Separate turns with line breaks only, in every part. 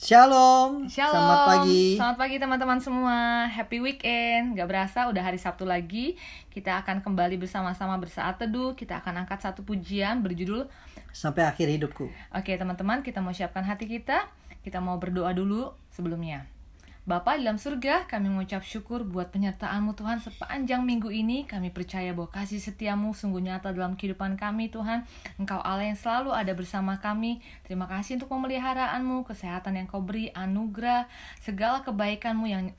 Shalom.
Shalom.
Selamat pagi.
Selamat pagi teman-teman semua. Happy weekend. Gak berasa udah hari Sabtu lagi. Kita akan kembali bersama-sama bersaat teduh. Kita akan angkat satu pujian berjudul
Sampai akhir hidupku.
Oke teman-teman, kita mau siapkan hati kita. Kita mau berdoa dulu sebelumnya. Bapa dalam surga, kami mengucap syukur buat penyertaan-Mu Tuhan sepanjang minggu ini. Kami percaya bahwa kasih setiamu sungguh nyata dalam kehidupan kami Tuhan. Engkau Allah yang selalu ada bersama kami. Terima kasih untuk pemeliharaanmu, kesehatan yang kau beri, anugerah, segala kebaikanmu yang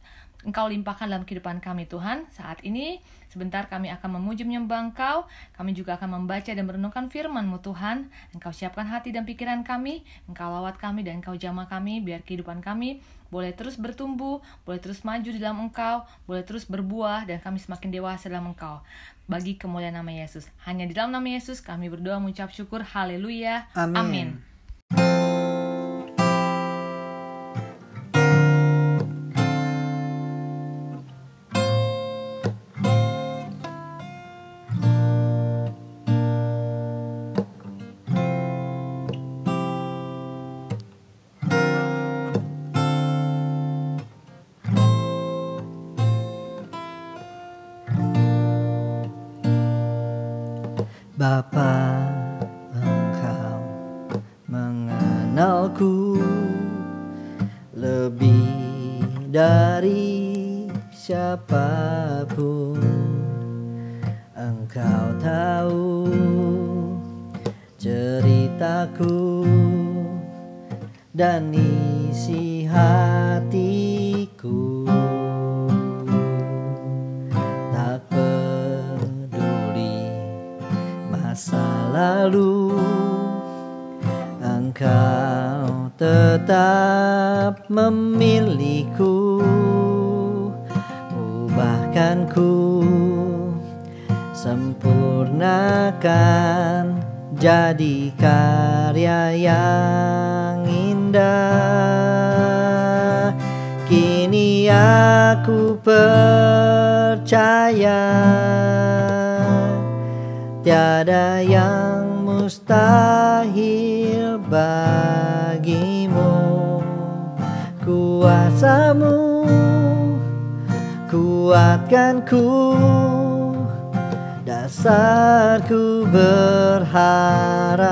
Engkau limpahkan dalam kehidupan kami Tuhan. Saat ini sebentar kami akan memuji menyembah Engkau. Kami juga akan membaca dan merenungkan firman-Mu Tuhan. Engkau siapkan hati dan pikiran kami. Engkau lawat kami dan Engkau jamah kami biar kehidupan kami boleh terus bertumbuh, boleh terus maju di dalam Engkau, boleh terus berbuah dan kami semakin dewasa dalam Engkau. Bagi kemuliaan nama Yesus. Hanya di dalam nama Yesus kami berdoa mengucap syukur. Haleluya.
Amin. Bapa, engkau mengenalku lebih dari siapa pun. Engkau tahu ceritaku dan isi hatiku. Lalu Engkau tetap memiliku Ubahkanku Sempurnakan Jadi karya yang indah. Kini aku percaya Tiada yang mustahil bagimu Kuasamu kuatkanku Dasarku berharap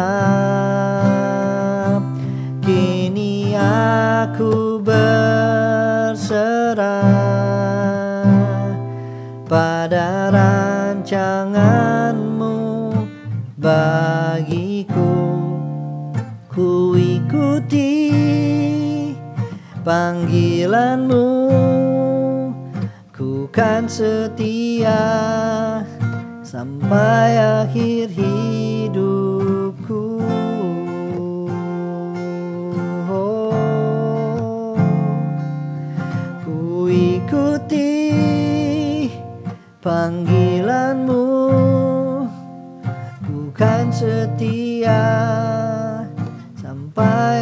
Kini aku berserah pada rancanganmu. Bagiku panggilanmu. Ku kan setia sampai akhir hidupku. Ku ikuti panggilanmu. Ku kan setia sampai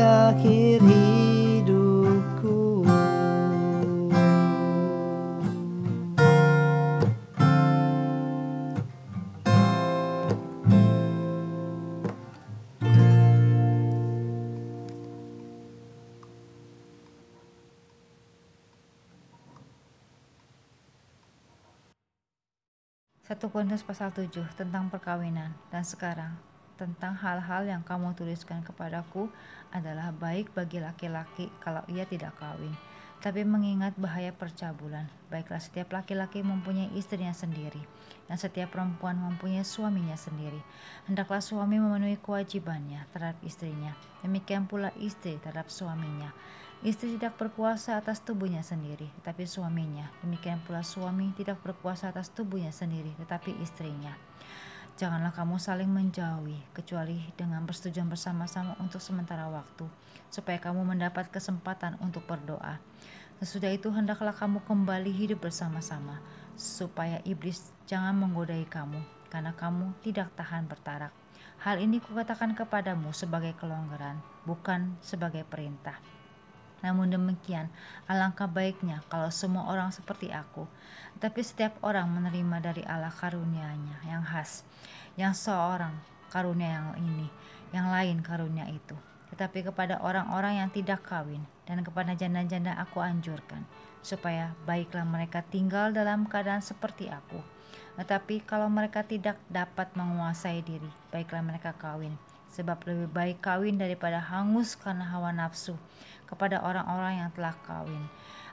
Korintus pasal 7 tentang perkawinan. Dan sekarang tentang hal-hal yang kamu tuliskan kepadaku adalah baik bagi laki-laki kalau ia tidak kawin. Tapi mengingat bahaya percabulan baiklah setiap laki-laki mempunyai istrinya sendiri dan setiap perempuan mempunyai suaminya sendiri. Hendaklah suami memenuhi kewajibannya terhadap istrinya. Demikian pula istri terhadap suaminya Istri tidak berkuasa atas tubuhnya sendiri, tetapi suaminya. Demikian pula suami tidak berkuasa atas tubuhnya sendiri, tetapi istrinya. Janganlah kamu saling menjauhi, kecuali dengan persetujuan bersama-sama untuk sementara waktu, supaya kamu mendapat kesempatan untuk berdoa. Sesudah itu hendaklah kamu kembali hidup bersama-sama, supaya iblis jangan menggodai kamu, karena kamu tidak tahan bertarak. Hal ini kukatakan kepadamu sebagai kelonggaran, bukan sebagai perintah. Namun demikian, alangkah baiknya kalau semua orang seperti aku, tapi setiap orang menerima dari Allah karunia-Nya yang khas, yang seorang karunia yang ini, yang lain karunia itu. tetapi kepada orang-orang yang tidak kawin dan kepada janda-janda aku anjurkan, supaya baiklah mereka tinggal dalam keadaan seperti aku. Tetapi kalau mereka tidak dapat menguasai diri, baiklah mereka kawin, sebab lebih baik kawin daripada hangus karena hawa nafsu kepada orang-orang yang telah kawin.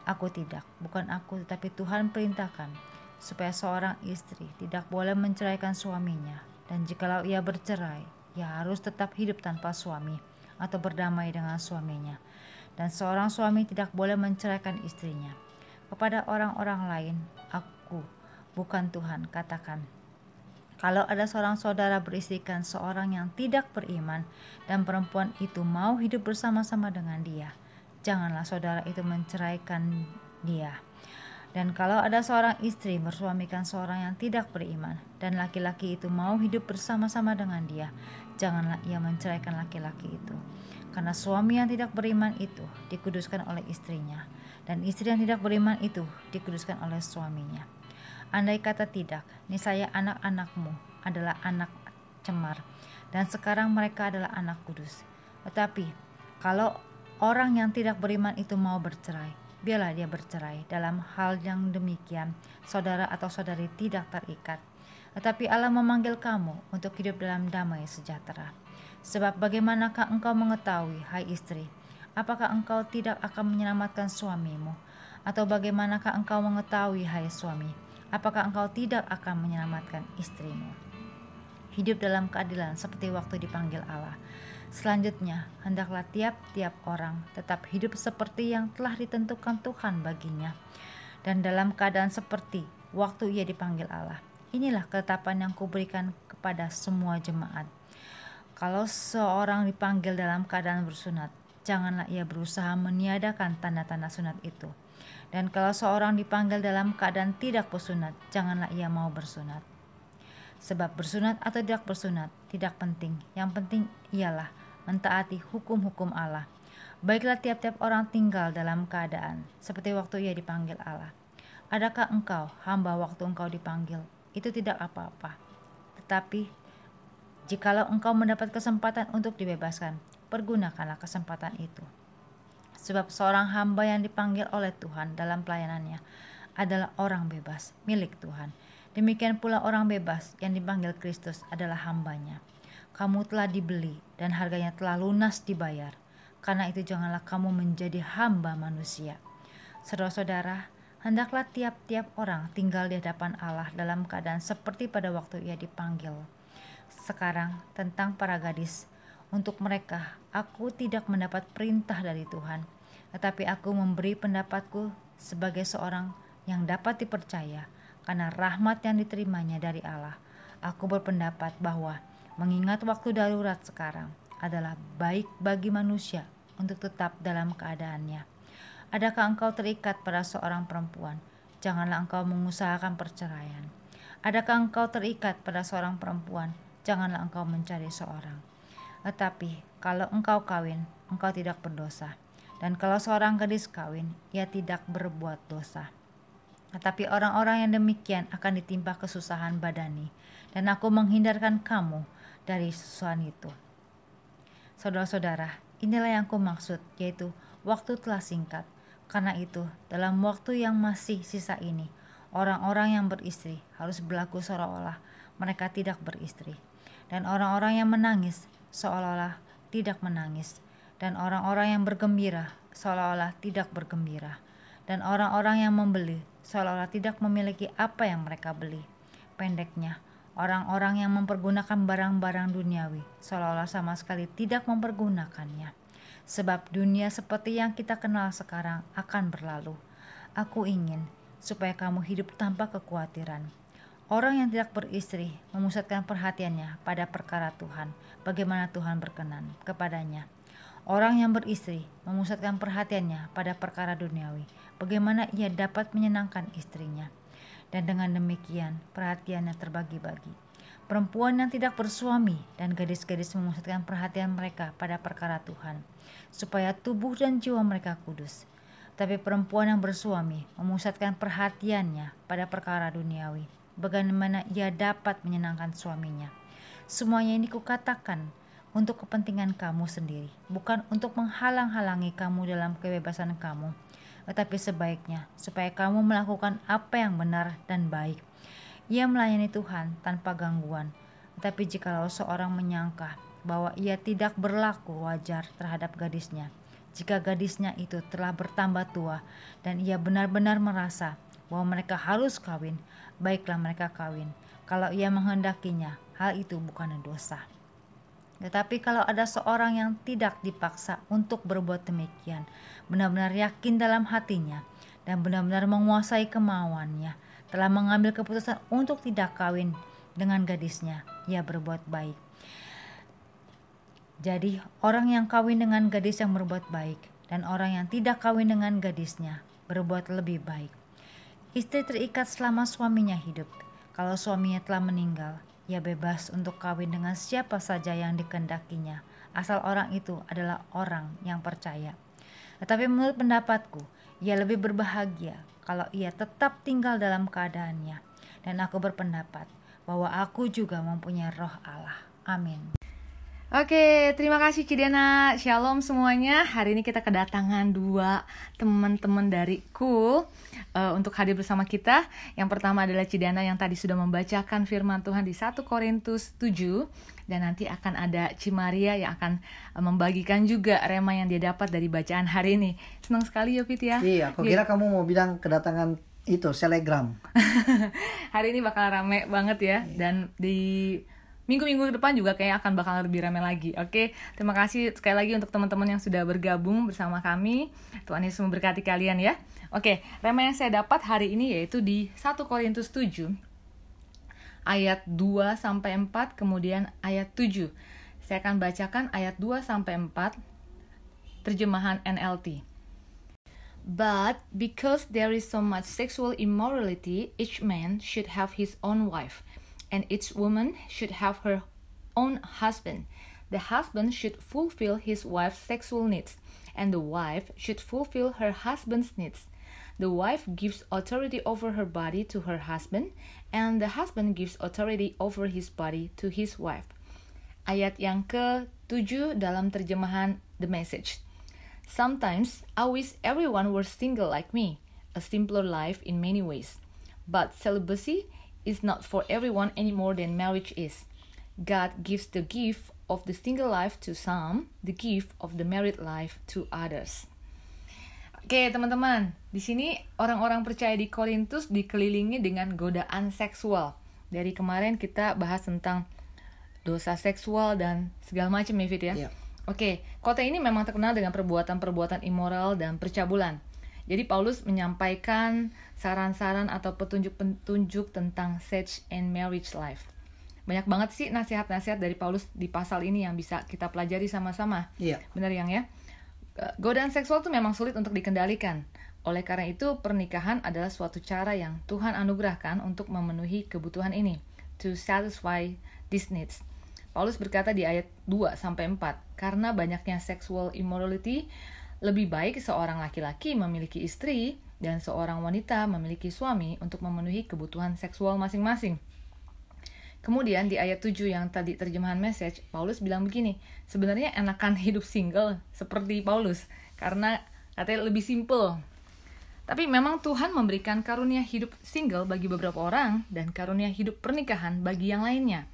Aku tidak, bukan aku, tetapi Tuhan perintahkan supaya seorang istri tidak boleh menceraikan suaminya, dan jikalau ia bercerai, ia harus tetap hidup tanpa suami atau berdamai dengan suaminya. Dan seorang suami tidak boleh menceraikan istrinya. Kepada orang-orang lain, aku bukan Tuhan, katakan. Kalau ada seorang saudara beristrikan seorang yang tidak beriman dan perempuan itu mau hidup bersama-sama dengan dia, janganlah saudara itu menceraikan dia. Dan kalau ada seorang istri bersuamikan seorang yang tidak beriman dan laki-laki itu mau hidup bersama-sama dengan dia, janganlah ia menceraikan laki-laki itu. Karena suami yang tidak beriman itu dikuduskan oleh istrinya, dan istri yang tidak beriman itu dikuduskan oleh suaminya. Andai kata tidak, niscaya anak-anakmu adalah anak cemar, dan sekarang mereka adalah anak kudus. Tetapi kalau orang yang tidak beriman itu mau bercerai, biarlah dia bercerai. Dalam hal yang demikian, saudara atau saudari tidak terikat. Tetapi Allah memanggil kamu untuk hidup dalam damai sejahtera. Sebab bagaimanakah engkau mengetahui, hai istri, apakah engkau tidak akan menyelamatkan suamimu? Atau bagaimanakah engkau mengetahui, hai suami, apakah engkau tidak akan menyelamatkan istrimu? Hidup dalam keadilan seperti waktu dipanggil Allah. Selanjutnya, hendaklah tiap-tiap orang tetap hidup seperti yang telah ditentukan Tuhan baginya, dan dalam keadaan seperti waktu ia dipanggil Allah. Inilah ketetapan yang kuberikan kepada semua jemaat. Kalau seorang dipanggil dalam keadaan bersunat, janganlah ia berusaha meniadakan tanda-tanda sunat itu dan kalau seorang dipanggil dalam keadaan tidak bersunat, janganlah ia mau bersunat. Sebab bersunat atau tidak bersunat tidak penting. Yang penting ialah mentaati hukum-hukum Allah. Baiklah tiap-tiap orang tinggal dalam keadaan seperti waktu ia dipanggil Allah. Adakah engkau hamba waktu engkau dipanggil? Itu tidak apa-apa. Tetapi jikalau engkau mendapat kesempatan untuk dibebaskan, pergunakanlah kesempatan itu. Sebab seorang hamba yang dipanggil oleh Tuhan dalam pelayanannya adalah orang bebas, milik Tuhan. Demikian pula orang bebas yang dipanggil Kristus adalah hambanya. Kamu telah dibeli dan harganya telah lunas dibayar. Karena itu janganlah kamu menjadi hamba manusia. Saudara-saudara, hendaklah tiap-tiap orang tinggal di hadapan Allah dalam keadaan seperti pada waktu ia dipanggil. Sekarang tentang para gadis, untuk mereka aku tidak mendapat perintah dari Tuhan, tetapi aku memberi pendapatku sebagai seorang yang dapat dipercaya karena rahmat yang diterimanya dari Allah. Aku berpendapat bahwa mengingat waktu darurat sekarang adalah baik bagi manusia untuk tetap dalam keadaannya. Adakah engkau terikat pada seorang perempuan? Janganlah engkau mengusahakan perceraian. Adakah engkau terikat pada seorang perempuan? Janganlah engkau mencari seorang. Tetapi kalau engkau kawin, engkau tidak berdosa dan kalau seorang gadis kawin, ia tidak berbuat dosa. Tetapi orang-orang yang demikian akan ditimpa kesusahan badani, dan aku menghindarkan kamu dari sesuatu itu. Saudara-saudara, inilah yang aku maksud, yaitu waktu telah singkat. Karena itu, dalam waktu yang masih sisa ini, orang-orang yang beristri harus berlaku seolah-olah mereka tidak beristri. Dan orang-orang yang menangis seolah-olah tidak menangis dan orang-orang yang bergembira seolah-olah tidak bergembira, dan orang-orang yang membeli seolah-olah tidak memiliki apa yang mereka beli. Pendeknya, orang-orang yang mempergunakan barang-barang duniawi seolah-olah sama sekali tidak mempergunakannya. Sebab dunia seperti yang kita kenal sekarang akan berlalu. Aku ingin supaya kamu hidup tanpa kekhawatiran. Orang yang tidak beristri memusatkan perhatiannya pada perkara Tuhan, bagaimana Tuhan berkenan kepadanya Orang yang beristri memusatkan perhatiannya pada perkara duniawi, bagaimana ia dapat menyenangkan istrinya. Dan dengan demikian, perhatiannya terbagi-bagi. Perempuan yang tidak bersuami dan gadis-gadis memusatkan perhatian mereka pada perkara Tuhan, supaya tubuh dan jiwa mereka kudus. Tapi perempuan yang bersuami memusatkan perhatiannya pada perkara duniawi, bagaimana ia dapat menyenangkan suaminya. Semuanya ini kukatakan untuk kepentingan kamu sendiri, bukan untuk menghalang-halangi kamu dalam kebebasan kamu, tetapi sebaiknya supaya kamu melakukan apa yang benar dan baik. Ia melayani Tuhan tanpa gangguan, tetapi jikalau seorang menyangka bahwa ia tidak berlaku wajar terhadap gadisnya, jika gadisnya itu telah bertambah tua dan ia benar-benar merasa bahwa mereka harus kawin, baiklah mereka kawin. Kalau ia menghendakinya, hal itu bukan dosa. Tetapi kalau ada seorang yang tidak dipaksa untuk berbuat demikian, benar-benar yakin dalam hatinya dan benar-benar menguasai kemauannya, telah mengambil keputusan untuk tidak kawin dengan gadisnya, ia berbuat baik. Jadi, orang yang kawin dengan gadis yang berbuat baik dan orang yang tidak kawin dengan gadisnya berbuat lebih baik. Istri terikat selama suaminya hidup. Kalau suaminya telah meninggal, ia bebas untuk kawin dengan siapa saja yang dikendakinya, asal orang itu adalah orang yang percaya. Tetapi menurut pendapatku, ia lebih berbahagia kalau ia tetap tinggal dalam keadaannya. Dan aku berpendapat bahwa aku juga mempunyai roh Allah. Amin.
Oke, terima kasih Cidena. Shalom semuanya. Hari ini kita kedatangan dua teman-teman dari Cool uh, untuk hadir bersama kita. Yang pertama adalah Cidana yang tadi sudah membacakan firman Tuhan di 1 Korintus 7 dan nanti akan ada Cimaria yang akan uh, membagikan juga rema yang dia dapat dari bacaan hari ini. Senang sekali ya Fit ya.
Iya, aku kira kamu mau bilang kedatangan itu selegram.
hari ini bakal rame banget ya dan di minggu-minggu depan juga kayak akan bakal lebih ramai lagi. Oke, terima kasih sekali lagi untuk teman-teman yang sudah bergabung bersama kami. Tuhan Yesus memberkati kalian ya. Oke, rema yang saya dapat hari ini yaitu di 1 Korintus 7 ayat 2 sampai 4 kemudian ayat 7. Saya akan bacakan ayat 2 sampai 4 terjemahan NLT. But because there is so much sexual immorality, each man should have his own wife and each woman should have her own husband. The husband should fulfill his wife's sexual needs, and the wife should fulfill her husband's needs. The wife gives authority over her body to her husband, and the husband gives authority over his body to his wife. Ayat yang ke-7 dalam terjemahan The Message. Sometimes I wish everyone were single like me, a simpler life in many ways. But celibacy is not for everyone any more than marriage is. God gives the gift of the single life to some, the gift of the married life to others. Oke, teman-teman, di sini orang-orang percaya di Korintus dikelilingi dengan godaan seksual. Dari kemarin kita bahas tentang dosa seksual dan segala macam ya Fit ya.
Iya.
Oke, kota ini memang terkenal dengan perbuatan-perbuatan immoral dan percabulan. Jadi Paulus menyampaikan saran-saran atau petunjuk-petunjuk tentang sex and marriage life. Banyak banget sih nasihat-nasihat dari Paulus di pasal ini yang bisa kita pelajari sama-sama.
Iya.
Benar yang ya? Godaan seksual itu memang sulit untuk dikendalikan. Oleh karena itu, pernikahan adalah suatu cara yang Tuhan anugerahkan untuk memenuhi kebutuhan ini, to satisfy these needs. Paulus berkata di ayat 2 sampai 4, karena banyaknya sexual immorality, lebih baik seorang laki-laki memiliki istri dan seorang wanita memiliki suami untuk memenuhi kebutuhan seksual masing-masing. Kemudian di ayat 7 yang tadi terjemahan message, Paulus bilang begini, sebenarnya enakan hidup single seperti Paulus, karena katanya lebih simple. Tapi memang Tuhan memberikan karunia hidup single bagi beberapa orang dan karunia hidup pernikahan bagi yang lainnya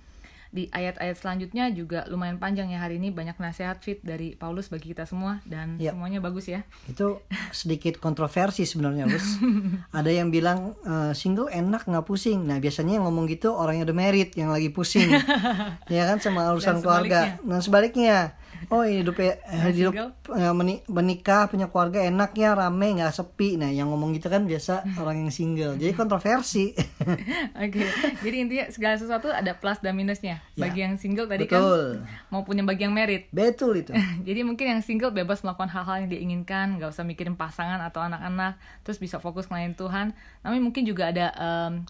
di ayat-ayat selanjutnya juga lumayan panjang ya hari ini banyak nasihat fit dari Paulus bagi kita semua dan
Yap.
semuanya bagus ya.
Itu sedikit kontroversi sebenarnya, Bos. Ada yang bilang eh, single enak nggak pusing. Nah, biasanya yang ngomong gitu orang yang udah married yang lagi pusing. ya kan sama urusan
Dan
keluarga. Nah, sebaliknya. Oh, hidup
Yang
hidup
single?
eh, meni- menikah punya keluarga enak ya, rame nggak sepi. Nah, yang ngomong gitu kan biasa orang yang single. Jadi kontroversi.
Oke. Jadi intinya segala sesuatu ada plus dan minusnya.
Ya.
Bagi yang single tadi
Betul.
kan maupun yang bagi yang married.
Betul itu.
Jadi mungkin yang single bebas melakukan hal-hal yang diinginkan, nggak usah mikirin pasangan atau anak-anak, terus bisa fokus ngelayan Tuhan. Tapi mungkin juga ada em,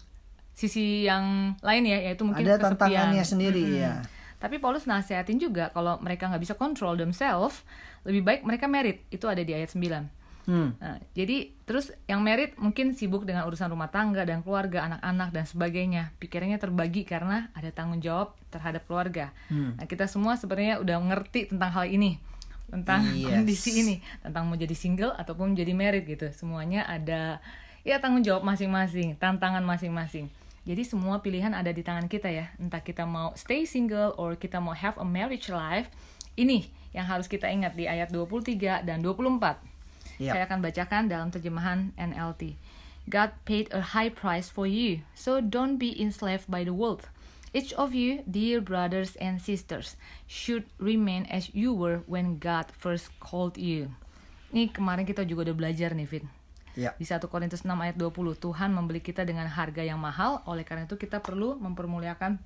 sisi yang lain ya, yaitu mungkin
Ada
kesepian.
tantangannya sendiri
Mm-mm.
ya.
Tapi Paulus nasihatin juga kalau mereka nggak bisa control themselves, lebih baik mereka merit. Itu ada di ayat 9.
Hmm.
Nah, jadi terus yang merit mungkin sibuk dengan urusan rumah tangga dan keluarga, anak-anak dan sebagainya. Pikirannya terbagi karena ada tanggung jawab terhadap keluarga.
Hmm.
Nah, kita semua sebenarnya udah ngerti tentang hal ini, tentang
Yes.
kondisi ini, tentang mau jadi single ataupun menjadi merit gitu. Semuanya ada ya tanggung jawab masing-masing, tantangan masing-masing. Jadi semua pilihan ada di tangan kita ya. Entah kita mau stay single or kita mau have a marriage life. Ini yang harus kita ingat di ayat 23 dan 24.
Yap.
Saya akan bacakan dalam terjemahan NLT. God paid a high price for you, so don't be enslaved by the world. Each of you, dear brothers and sisters, should remain as you were when God first called you. Ini kemarin kita juga udah belajar nih, Fit.
Ya.
Di 1 Korintus 6 ayat 20, Tuhan membeli kita dengan harga yang mahal, oleh karena itu kita perlu mempermuliakan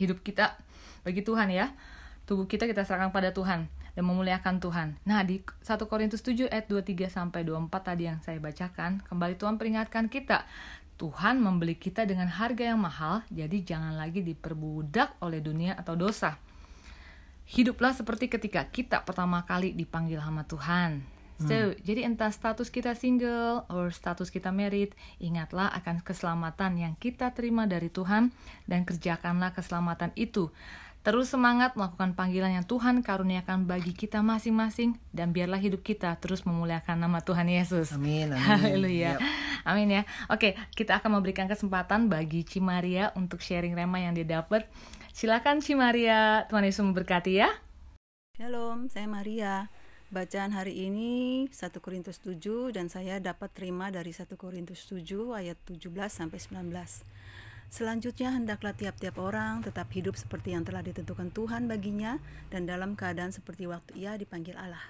hidup kita bagi Tuhan ya. Tubuh kita kita serahkan pada Tuhan dan memuliakan Tuhan. Nah, di 1 Korintus 7 ayat 23 sampai 24 tadi yang saya bacakan, kembali Tuhan peringatkan kita, Tuhan membeli kita dengan harga yang mahal, jadi jangan lagi diperbudak oleh dunia atau dosa. Hiduplah seperti ketika kita pertama kali dipanggil sama Tuhan. So, jadi entah status kita single or status kita married, ingatlah akan keselamatan yang kita terima dari Tuhan dan kerjakanlah keselamatan itu. Terus semangat melakukan panggilan yang Tuhan karuniakan bagi kita masing-masing dan biarlah hidup kita terus memuliakan nama Tuhan Yesus.
Amin, amin.
Haleluya.
Yap.
Amin ya. Oke, kita akan memberikan kesempatan bagi Cimaria untuk sharing rema yang dia dapat. Silakan Cimaria, Tuhan Yesus memberkati ya.
Shalom, saya Maria. Bacaan hari ini 1 Korintus 7 dan saya dapat terima dari 1 Korintus 7 ayat 17 sampai 19. Selanjutnya hendaklah tiap-tiap orang tetap hidup seperti yang telah ditentukan Tuhan baginya dan dalam keadaan seperti waktu ia dipanggil Allah.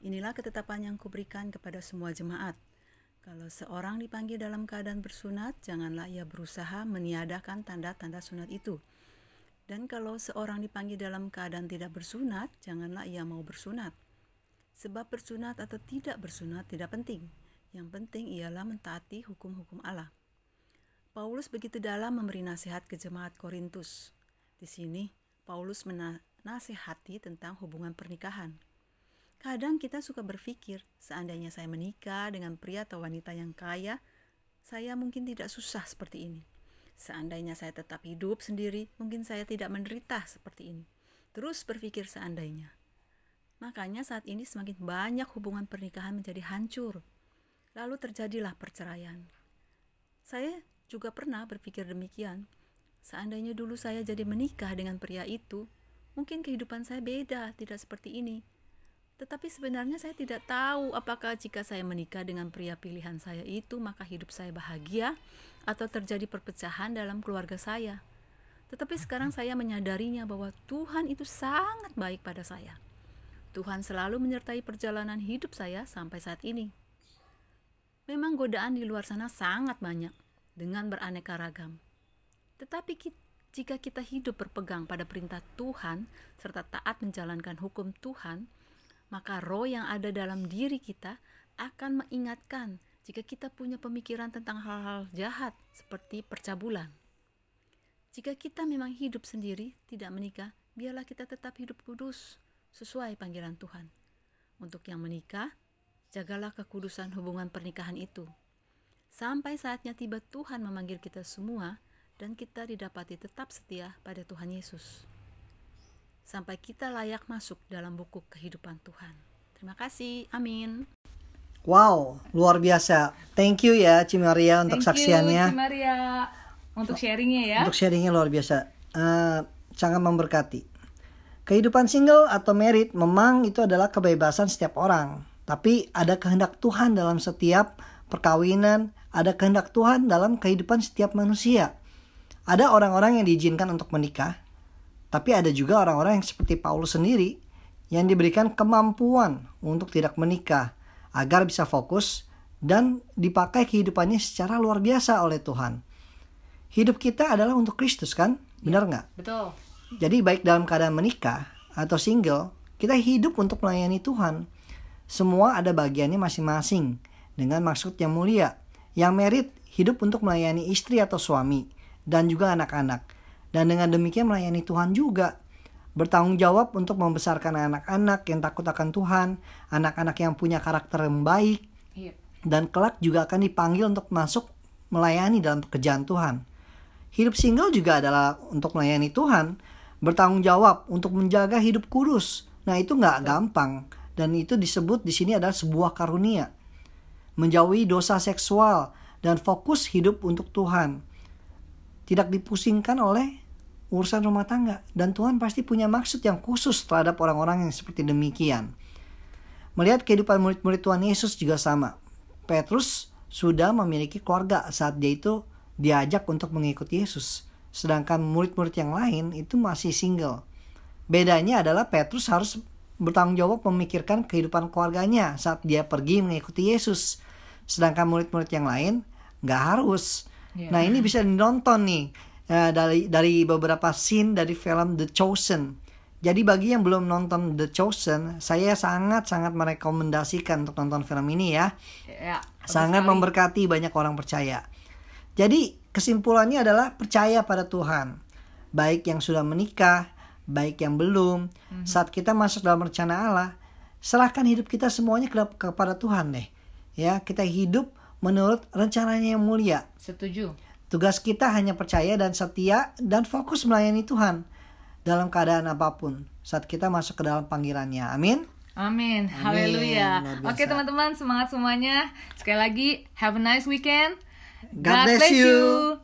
Inilah ketetapan yang kuberikan kepada semua jemaat. Kalau seorang dipanggil dalam keadaan bersunat, janganlah ia berusaha meniadakan tanda-tanda sunat itu. Dan kalau seorang dipanggil dalam keadaan tidak bersunat, janganlah ia mau bersunat. Sebab bersunat atau tidak bersunat tidak penting. Yang penting ialah mentaati hukum-hukum Allah. Paulus begitu dalam memberi nasihat ke jemaat Korintus. Di sini, Paulus menasihati tentang hubungan pernikahan. Kadang kita suka berpikir, seandainya saya menikah dengan pria atau wanita yang kaya, saya mungkin tidak susah seperti ini. Seandainya saya tetap hidup sendiri, mungkin saya tidak menderita seperti ini. Terus berpikir seandainya. Makanya saat ini semakin banyak hubungan pernikahan menjadi hancur. Lalu terjadilah perceraian. Saya juga pernah berpikir demikian. Seandainya dulu saya jadi menikah dengan pria itu, mungkin kehidupan saya beda, tidak seperti ini. Tetapi sebenarnya saya tidak tahu apakah jika saya menikah dengan pria pilihan saya itu, maka hidup saya bahagia atau terjadi perpecahan dalam keluarga saya. Tetapi sekarang saya menyadarinya bahwa Tuhan itu sangat baik pada saya. Tuhan selalu menyertai perjalanan hidup saya sampai saat ini. Memang godaan di luar sana sangat banyak dengan beraneka ragam. Tetapi jika kita hidup berpegang pada perintah Tuhan serta taat menjalankan hukum Tuhan, maka roh yang ada dalam diri kita akan mengingatkan jika kita punya pemikiran tentang hal-hal jahat seperti percabulan. Jika kita memang hidup sendiri, tidak menikah, biarlah kita tetap hidup kudus sesuai panggilan Tuhan. Untuk yang menikah, jagalah kekudusan hubungan pernikahan itu. Sampai saatnya tiba Tuhan memanggil kita semua dan kita didapati tetap setia pada Tuhan Yesus. Sampai kita layak masuk dalam buku kehidupan Tuhan. Terima kasih. Amin.
Wow, luar biasa. Thank you ya Cimaria untuk
Thank
saksiannya.
you, Cimaria. Untuk sharingnya ya.
Untuk sharingnya luar biasa. Eh, sangat memberkati. Kehidupan single atau married memang itu adalah kebebasan setiap orang. Tapi ada kehendak Tuhan dalam setiap perkawinan, ada kehendak Tuhan dalam kehidupan setiap manusia. Ada orang-orang yang diizinkan untuk menikah, tapi ada juga orang-orang yang seperti Paulus sendiri yang diberikan kemampuan untuk tidak menikah agar bisa fokus dan dipakai kehidupannya secara luar biasa oleh Tuhan. Hidup kita adalah untuk Kristus kan? Benar nggak?
Betul.
Jadi baik dalam keadaan menikah atau single, kita hidup untuk melayani Tuhan. Semua ada bagiannya masing-masing dengan maksud yang mulia. Yang merit hidup untuk melayani istri atau suami dan juga anak-anak. Dan dengan demikian melayani Tuhan juga. bertanggung jawab untuk membesarkan anak-anak yang takut akan Tuhan, anak-anak yang punya karakter yang baik,
Iya.
dan kelak juga akan dipanggil untuk masuk melayani dalam pekerjaan Tuhan. Hidup single juga adalah untuk melayani Tuhan, bertanggung jawab untuk menjaga hidup kudus. Nah itu nggak gampang dan itu disebut di sini adalah sebuah karunia. Menjauhi dosa seksual dan fokus hidup untuk Tuhan. Tidak dipusingkan oleh urusan rumah tangga dan Tuhan pasti punya maksud yang khusus terhadap orang-orang yang seperti demikian. Melihat kehidupan murid-murid Tuhan Yesus juga sama. Petrus sudah memiliki keluarga saat dia itu diajak untuk mengikuti Yesus. Sedangkan murid-murid yang lain itu masih single. Bedanya adalah Petrus harus bertanggung jawab memikirkan kehidupan keluarganya saat dia pergi mengikuti Yesus. Sedangkan murid-murid yang lain nggak harus.
Iya.
Nah ini bisa ditonton nih eh, dari dari beberapa scene dari film The Chosen. Jadi bagi yang belum nonton The Chosen, saya sangat-sangat merekomendasikan untuk nonton film ini ya
bagus
sangat
sekali.
memberkati banyak orang percaya. Jadi kesimpulannya adalah percaya pada Tuhan. Baik yang sudah menikah, baik yang belum.
Mhm.
Saat kita masuk dalam rencana Allah, serahkan hidup kita semuanya ke- kepada Tuhan deh. Ya, kita hidup menurut rencananya yang mulia.
Setuju.
Tugas kita hanya percaya dan setia dan fokus melayani Tuhan dalam keadaan apa pun saat kita masuk ke dalam panggilannya. Amin.
Amin. Haleluya. Oke, teman-teman, semangat semuanya. Sekali lagi, have a nice weekend.
God bless you.